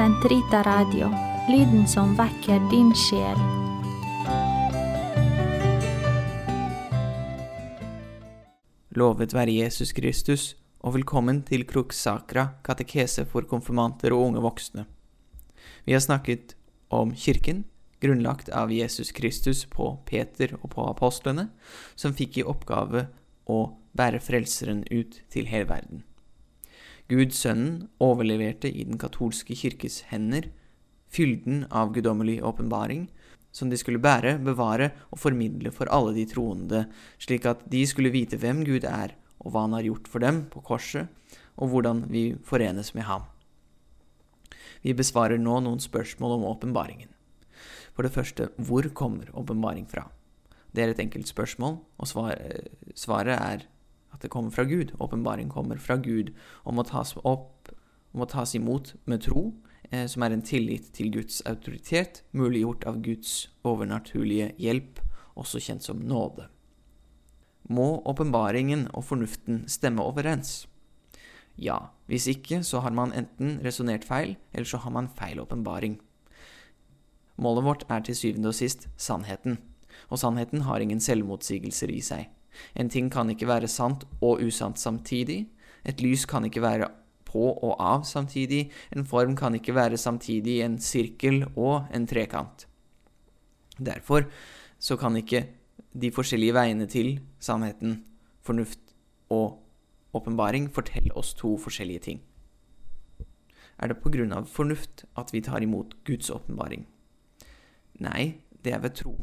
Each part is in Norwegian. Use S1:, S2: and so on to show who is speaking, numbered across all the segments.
S1: Sentrita Radio, lyden som vekker din sjel.
S2: Lovet være Jesus Kristus, og velkommen til Kruksakra, katekese for konfirmanter og unge voksne. Vi har snakket om kirken, grunnlagt av Jesus Kristus på Peter og på apostlene, som fikk i oppgave å bære Frelseren ut til hele verden. Gud Sønnen overleverte i den katolske kirkes hender fylden av guddommelig åpenbaring, som de skulle bære, bevare og formidle for alle de troende, slik at de skulle vite hvem Gud er, og hva han har gjort for dem på korset, og hvordan vi forenes med ham. Vi besvarer nå noen spørsmål om åpenbaringen. For det første, hvor kommer åpenbaring fra? Det er et enkelt spørsmål, og svaret er at det kommer fra Gud. Åpenbaring kommer fra Gud og må tas opp, må tas imot med tro, eh, som er en tillit til Guds autoritet, muliggjort av Guds overnaturlige hjelp, også kjent som nåde. Må åpenbaringen og fornuften stemme overens? Ja, hvis ikke så har man enten resonnert feil, eller så har man feil åpenbaring. Målet vårt er til syvende og sist sannheten, og sannheten har ingen selvmotsigelser i seg. En ting kan ikke være sant og usant samtidig. Et lys kan ikke være på og av samtidig. En form kan ikke være samtidig en sirkel og en trekant. Derfor så kan ikke de forskjellige veiene til sannheten, fornuft og åpenbaring fortelle oss to forskjellige ting. Er det på grunn av fornuft at vi tar imot Guds åpenbaring? Nei, det er ved tro.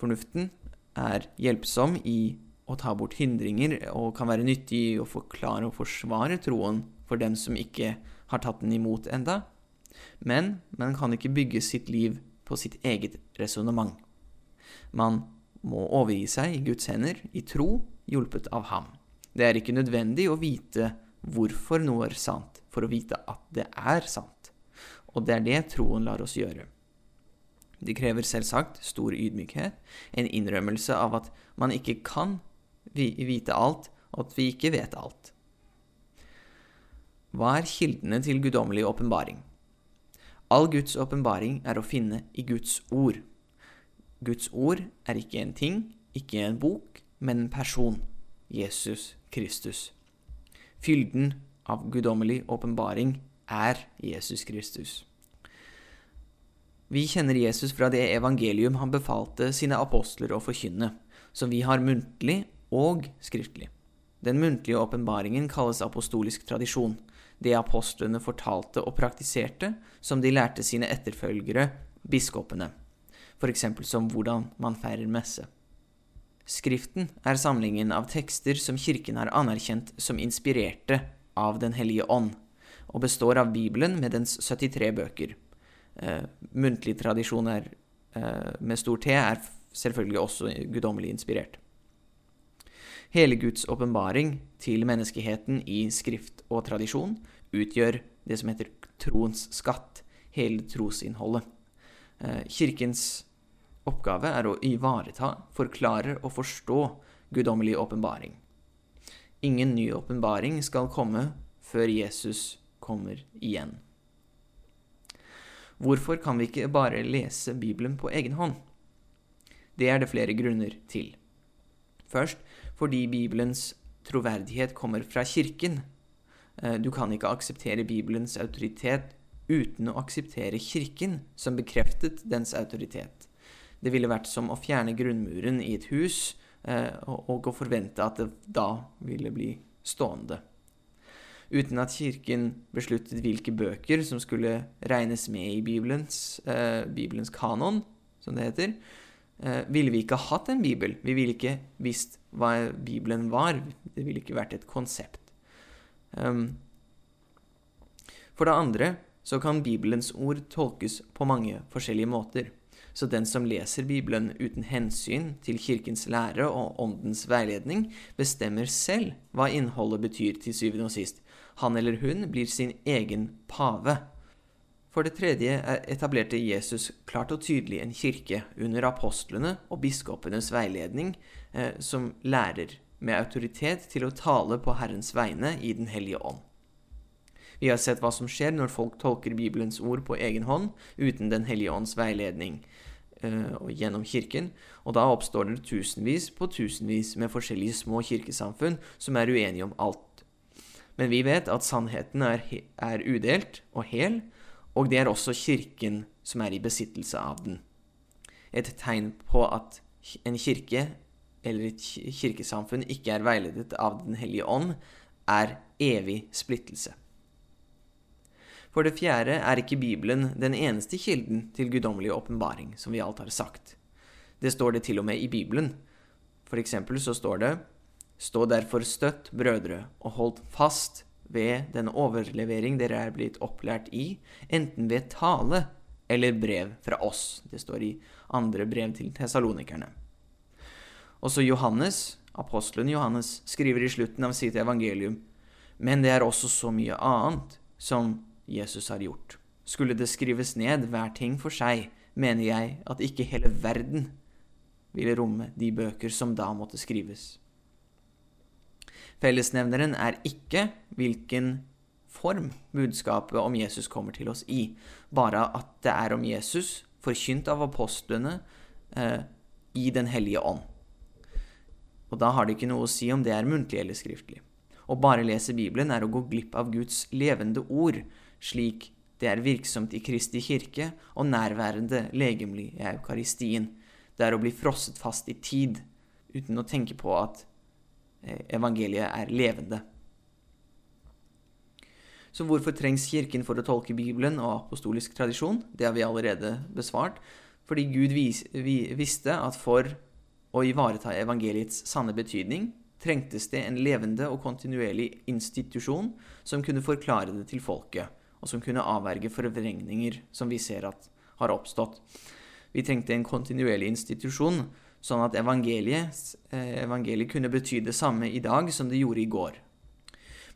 S2: Fornuften er hjelpsom i å ta bort hindringer og kan være nyttig i å forklare og forsvare troen for dem som ikke har tatt den imot enda. Men man kan ikke bygge sitt liv på sitt eget resonnement. Man må overgi seg i Guds hender i tro, hjulpet av ham. Det er ikke nødvendig å vite hvorfor noe er sant, for å vite at det er sant. Og det er det troen lar oss gjøre. Det krever selvsagt stor ydmykhet, en innrømmelse av at man ikke kan vite alt, og at vi ikke vet alt. Hva er kildene til guddommelig åpenbaring? All Guds åpenbaring er å finne i Guds ord. Guds ord er ikke en ting, ikke en bok, men en person, Jesus Kristus. Fylden av guddommelig åpenbaring er Jesus Kristus. Vi kjenner Jesus fra det evangelium han befalte sine apostler å forkynne, som vi har muntlig og skriftlig. Den muntlige åpenbaringen kalles apostolisk tradisjon, det apostlene fortalte og praktiserte, som de lærte sine etterfølgere, biskopene, f.eks. som hvordan man feirer messe. Skriften er samlingen av tekster som kirken har anerkjent som inspirerte av Den hellige ånd, og består av Bibelen med dens 73 bøker eh, muntlige tradisjon er, eh, med stor T er selvfølgelig også guddommelig inspirert. Hele Guds åpenbaring til menneskeheten i skrift og tradisjon utgjør det som heter troens skatt, hele trosinnholdet. Eh, kirkens oppgave er å ivareta, forklare og forstå guddommelig åpenbaring. Ingen ny åpenbaring skal komme før Jesus kommer igjen. Hvorfor kan vi ikke bare lese Bibelen på egen hånd? Det er det flere grunner til. Først fordi Bibelens troverdighet kommer fra Kirken. Eh, du kan ikke akseptere Bibelens autoritet uten å akseptere Kirken, som bekreftet dens autoritet. Det ville vært som å fjerne grunnmuren i et hus eh, og å forvente at det da ville bli stående uten at kirken besluttet hvilke bøker som skulle regnes med i Bibelens, eh, Bibelens kanon, som det heter, eh, ville vi ikke hatt en bibel. Vi ville ikke visst hva Bibelen var. Det ville ikke vært et konsept. Um, for det andre så kan Bibelens ord tolkes på mange forskjellige måter. Så den som leser Bibelen uten hensyn til Kirkens lære og åndens veiledning, bestemmer selv hva innholdet betyr til syvende og sist, han eller hun blir sin egen pave. For det tredje etablerte Jesus klart og tydelig en kirke under apostlene og biskopenes veiledning eh, som lærer med autoritet til å tale på Herrens vegne i Den hellige ånd. Vi har sett hva som skjer når folk tolker Bibelens ord på egen hånd, uten Den hellige ånds veiledning uh, gjennom kirken, og da oppstår det tusenvis på tusenvis med forskjellige små kirkesamfunn som er uenige om alt. Men vi vet at sannheten er, er udelt og hel, og det er også kirken som er i besittelse av den. Et tegn på at en kirke eller et kirkesamfunn ikke er veiledet av Den hellige ånd, er evig splittelse. For det fjerde er ikke Bibelen den eneste kilden til guddommelig åpenbaring, som vi alt har sagt. Det står det til og med i Bibelen. For eksempel så står det Stå derfor støtt, brødre, og hold fast ved den overlevering dere er blitt opplært i, enten ved tale eller brev fra oss. Det står i andre brev til tesalonikerne. Også Johannes, apostelen Johannes, skriver i slutten av sitt evangelium, men det er også så mye annet som Jesus har gjort. Skulle det skrives ned hver ting for seg, mener jeg at ikke hele verden ville romme de bøker som da måtte skrives. Fellesnevneren er ikke hvilken form budskapet om Jesus kommer til oss i, bare at det er om Jesus, forkynt av apostlene eh, i Den hellige ånd. Og da har det ikke noe å si om det er muntlig eller skriftlig. Å bare lese Bibelen er å gå glipp av Guds levende ord, slik det er virksomt i Kristi kirke og nærværende legemlig i eukaristien. Det er å bli frosset fast i tid, uten å tenke på at evangeliet er levende. Så hvorfor trengs Kirken for å tolke Bibelen og apostolisk tradisjon? Det har vi allerede besvart. Fordi Gud vis, vi, visste at for å ivareta evangeliets sanne betydning trengtes det en levende og kontinuerlig institusjon som kunne forklare det til folket, og som kunne avverge forvrengninger som vi ser at har oppstått. Vi trengte en kontinuerlig institusjon, sånn at evangeliet, eh, evangeliet kunne bety det samme i dag som det gjorde i går.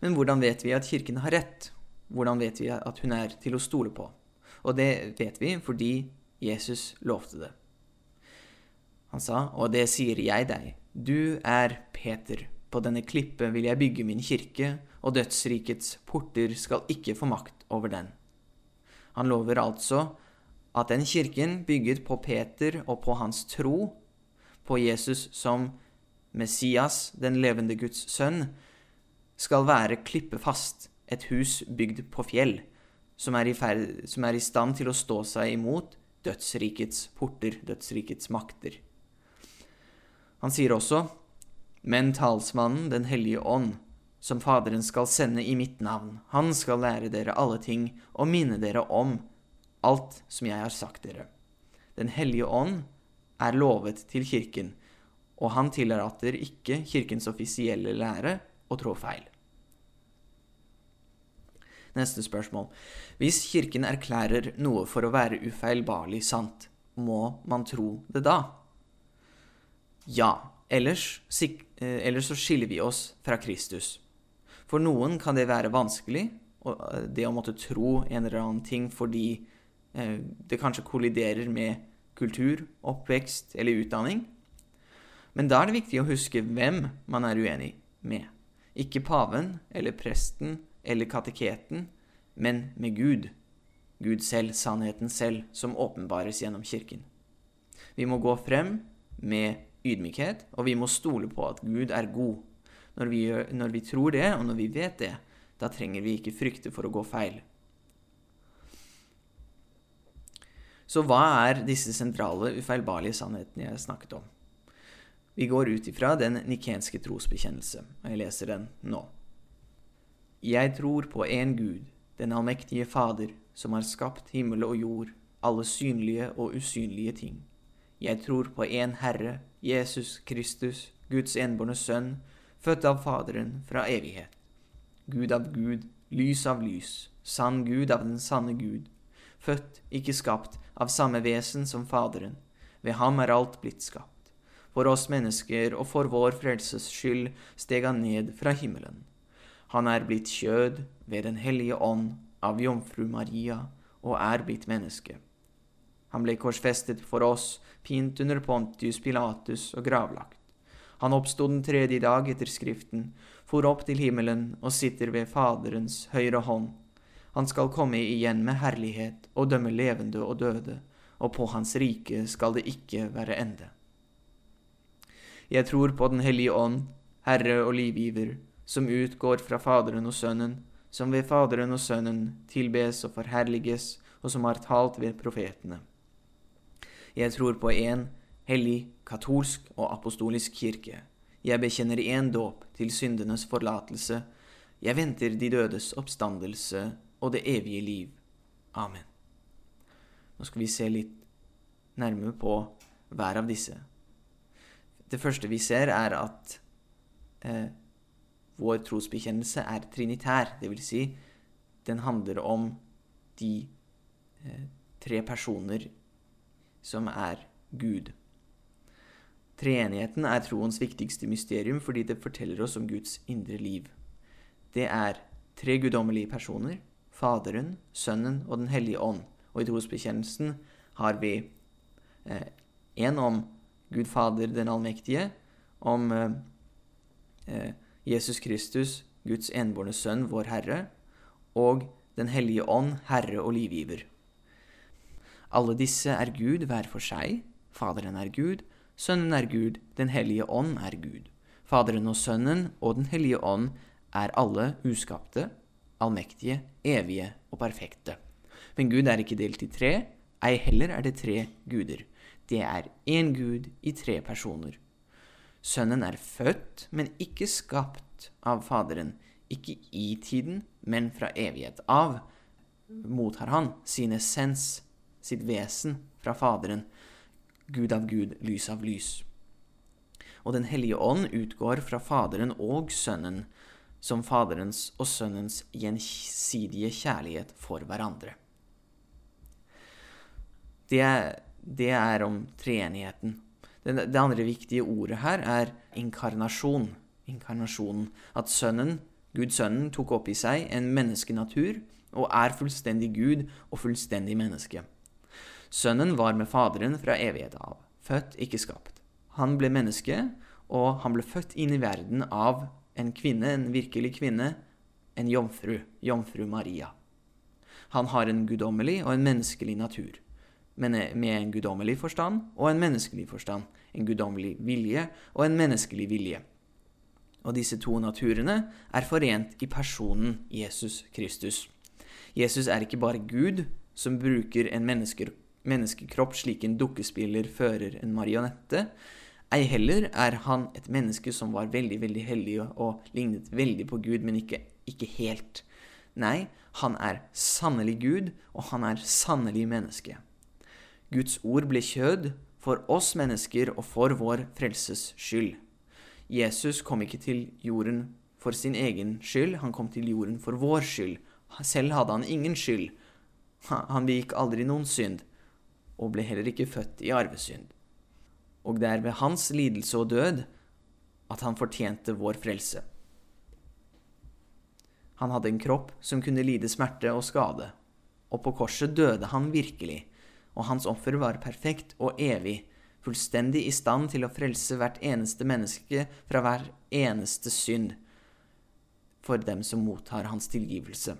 S2: Men hvordan vet vi at Kirken har rett? Hvordan vet vi at hun er til å stole på? Og det vet vi fordi Jesus lovte det. Han sa, og det sier jeg deg, du er Peter, på denne klippet vil jeg bygge min kirke, og dødsrikets porter skal ikke få makt over den. Han lover altså at den kirken, bygget på Peter og på hans tro, på Jesus som Messias, den levende Guds sønn, skal være klippefast, et hus bygd på fjell, som er, ferd, som er i stand til å stå seg imot dødsrikets porter, dødsrikets makter. Han sier også, men talsmannen, Den hellige ånd, som Faderen skal sende i mitt navn, han skal lære dere alle ting og minne dere om alt som jeg har sagt dere. Den hellige ånd er lovet til kirken, og han tillater ikke kirkens offisielle lære å trå feil. Neste spørsmål. Hvis kirken erklærer noe for å være ufeilbarlig sant, må man tro det da? Ja, ellers, eh, ellers, så skiller vi oss fra Kristus. For noen kan det være vanskelig, eh, det å måtte tro en eller annen ting fordi eh, det kanskje kolliderer med kultur, oppvekst eller utdanning. Men da er det viktig å huske hvem man er uenig med. Ikke paven eller presten eller kateketen, men med Gud. Gud selv, sannheten selv, som åpenbares gjennom Kirken. Vi må gå frem med ydmykhet, og vi må stole på at Gud er god. Når vi, når vi tror det, og når vi vet det, da trenger vi ikke frykte for å gå feil. Så hva er disse sentrale, ufeilbarlige sannhetene jeg snakket om? Vi går ut ifra den nikenske trosbekjennelse, og jeg leser den nå. Jeg tror på én Gud, den allmektige Fader, som har skapt himmel og jord, alle synlige og usynlige ting. Jeg tror på én Herre, Jesus Kristus, Guds enbårne Sønn, født av Faderen fra evighet. Gud av Gud, lys av lys, sann Gud av den sanne Gud, født, ikke skapt, av samme vesen som Faderen. Ved ham er alt blitt skapt. For oss mennesker og for vår frelses skyld steg han ned fra himmelen. Han er blitt kjød ved Den hellige ånd av jomfru Maria og er blitt menneske. Han ble korsfestet for oss, pint under Pontius Pilatus og gravlagt. Han oppstod den tredje dag etter Skriften, for opp til himmelen og sitter ved Faderens høyre hånd. Han skal komme igjen med herlighet og dømme levende og døde, og på hans rike skal det ikke være ende. Jeg tror på Den hellige ånd, Herre og livgiver, som utgår fra Faderen og Sønnen, som ved Faderen og Sønnen tilbes og forherliges, og som har talt ved profetene. Jeg tror på én hellig, katolsk og apostolisk kirke. Jeg bekjenner én dåp til syndenes forlatelse. Jeg venter de dødes oppstandelse og det evige liv. Amen. Nå skal vi se litt nærmere på hver av disse. Det første vi ser, er at eh, vår trosbekjennelse er trinitær. Det vil si, den handler om de eh, tre personer som er Gud. Treenigheten er troens viktigste mysterium fordi det forteller oss om Guds indre liv. Det er tre guddommelige personer, Faderen, Sønnen og Den hellige ånd. Og i trosbekjennelsen har vi én eh, om Gud Fader den allmektige, om eh, eh, Jesus Kristus, Guds enbårne Sønn, vår Herre, og Den hellige ånd, Herre og livgiver. Alle disse er Gud hver for seg. Faderen er Gud, Sønnen er Gud, Den hellige ånd er Gud. Faderen og Sønnen og Den hellige ånd er alle uskapte, allmektige, evige og perfekte. Men Gud er ikke delt i tre, ei heller er det tre guder. Det er én Gud i tre personer. Sønnen er født, men ikke skapt av Faderen, ikke i tiden, men fra evighet av, mottar han sin essens, sitt vesen, fra Faderen, Gud av Gud, lys av lys. Og Den hellige ånd utgår fra Faderen og Sønnen, som Faderens og Sønnens gjensidige kjærlighet for hverandre. Det det er om treenigheten. Det, det andre viktige ordet her er inkarnasjon. Inkarnasjonen. At Sønnen, Gud Sønnen, tok opp i seg en menneskenatur og er fullstendig Gud og fullstendig menneske. Sønnen var med Faderen fra evighet av, født, ikke skapt. Han ble menneske, og han ble født inn i verden av en kvinne, en virkelig kvinne, en jomfru, jomfru Maria. Han har en guddommelig og en menneskelig natur, men med en guddommelig forstand og en menneskelig forstand, en guddommelig vilje og en menneskelig vilje. Og disse to naturene er forent i personen Jesus Kristus. Jesus er ikke bare Gud som bruker en menneskekropp slik en dukkespiller fører en marionette. Ei heller er han et menneske som var veldig, veldig hellig og lignet veldig på Gud, men ikke, ikke helt. Nei, han er sannelig Gud, og han er sannelig menneske. Guds ord ble kjød for oss mennesker og for vår frelses skyld. Jesus kom ikke til jorden for sin egen skyld, han kom til jorden for vår skyld. Selv hadde han ingen skyld. Han begikk aldri noen synd og ble heller ikke født i arvesynd. Og det er ved hans lidelse og død at han fortjente vår frelse. Han hadde en kropp som kunne lide smerte og skade, og på korset døde han virkelig, og hans offer var perfekt og evig, fullstendig i stand til å frelse hvert eneste menneske fra hver eneste synd for dem som mottar hans tilgivelse.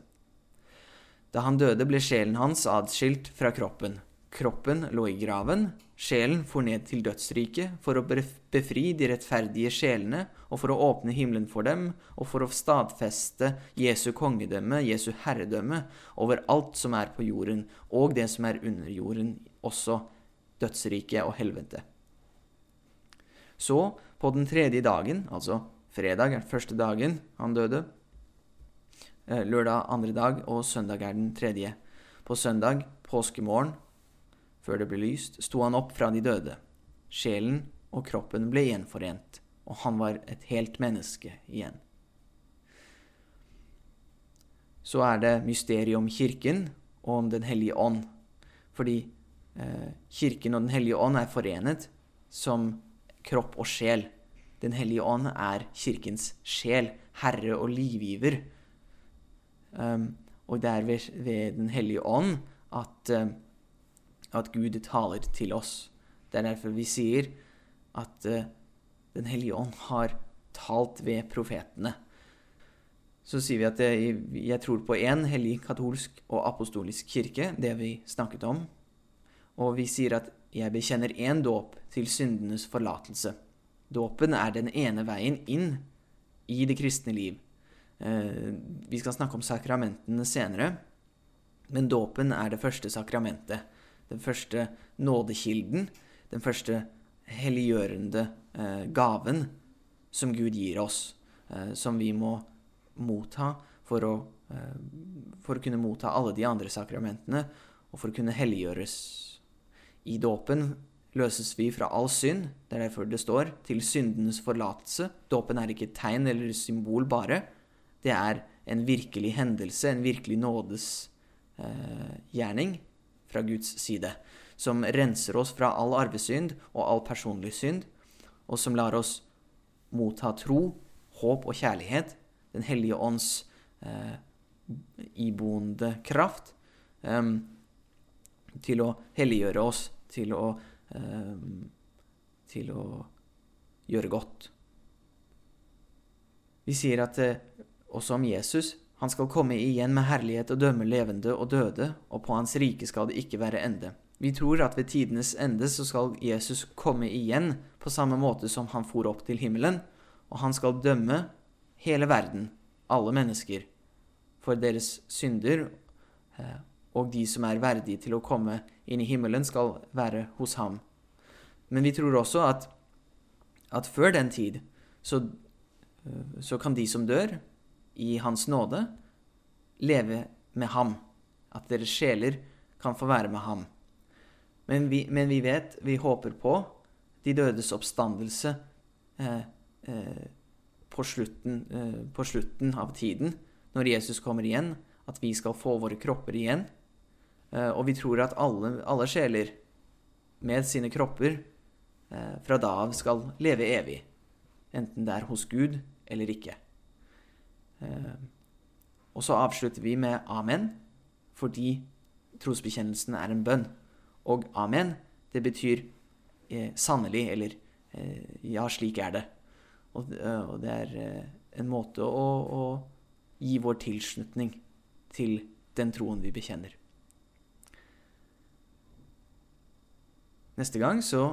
S2: Da han døde, ble sjelen hans adskilt fra kroppen, Kroppen lå i graven, sjelen for ned til dødsriket for å befri de rettferdige sjelene og for å åpne himmelen for dem og for å stadfeste Jesu kongedømme, Jesu herredømme, over alt som er på jorden, og det som er under jorden, også dødsriket og helvete. Så, på den tredje dagen, altså fredag er den første dagen han døde, eh, lørdag andre dag og søndag er den tredje. På søndag, påskemorgen, før det ble lyst, sto han opp fra de døde. Sjelen og kroppen ble gjenforent, og han var et helt menneske igjen. Så er det mysteriet om Kirken og om Den hellige ånd. Fordi eh, Kirken og Den hellige ånd er forenet som kropp og sjel. Den hellige ånd er Kirkens sjel, herre og livgiver. Um, og det er ved, ved Den hellige ånd at uh, at Gud taler til oss. Det er derfor vi sier at uh, Den hellige ånd har talt ved profetene. Så sier vi at jeg tror på én hellig katolsk og apostolisk kirke, det vi snakket om. Og vi sier at jeg bekjenner én dåp til syndenes forlatelse. Dåpen er den ene veien inn i det kristne liv. Uh, vi skal snakke om sakramentene senere, men dåpen er det første sakramentet. Den første nådekilden, den første helliggjørende eh, gaven som Gud gir oss, eh, som vi må motta for å, for å kunne motta alle de andre sakramentene, og for å kunne helliggjøres. I dåpen løses vi fra all synd, det er derfor det står, til syndenes forlatelse. Dåpen er ikke et tegn eller symbol bare. Det er en virkelig hendelse, en virkelig nådesgjerning eh, fra Guds side, som renser oss fra all arvesynd og all personlig synd, og som lar oss motta tro, håp og kjærlighet, Den hellige ånds eh, iboende kraft, eh, til å helliggjøre oss, til å eh, til å gjøre godt. Vi sier at eh, også om Jesus han skal komme igjen med herlighet og dømme levende og døde, og på hans rike skal det ikke være ende. Vi tror at ved tidenes ende så skal Jesus komme igjen på samme måte som han for opp til himmelen, og han skal dømme hele verden, alle mennesker, for deres synder eh, og de som er verdige til å komme inn i himmelen, skal være hos ham. Men vi tror også at, at før den tid så, så, kan de som dør i Hans nåde, leve med ham. At deres sjeler kan få være med ham. Men vi, men vi vet, vi håper på, de dødes oppstandelse eh, eh, på, slutten, eh, på slutten av tiden, når Jesus kommer igjen, at vi skal få våre kropper igjen Eh, og vi tror at alle, alle sjeler med sine kropper eh, fra da av skal leve evig, enten det er hos Gud eller ikke. Eh, og så avslutter vi med amen, fordi trosbekjennelsen er en bønn. Og amen, det betyr eh, sannelig, eller eh, ja, slik er det. Og, og det er eh, en måte å, å gi vår tilslutning til den troen vi bekjenner. Neste gang så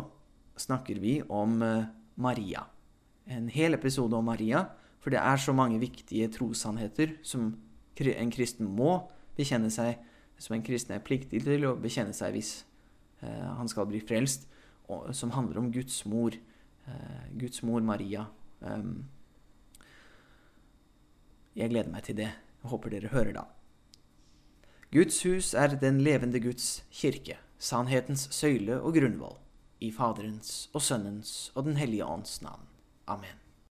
S2: snakker vi om eh, Maria. En hel episode om Maria, for det er så mange viktige trossannheter som en kristen må bekjenne seg, som en kristen er pliktig til å bekjenne seg hvis eh, han skal bli frelst, og, som handler om Guds mor, eh, Guds mor Maria. Um, jeg gleder meg til det. Jeg håper dere hører da. Guds hus er den levende Guds kirke sannhetens søyle og grunnvoll, i Faderens og Sønnens og Den hellige ånds navn. Amen.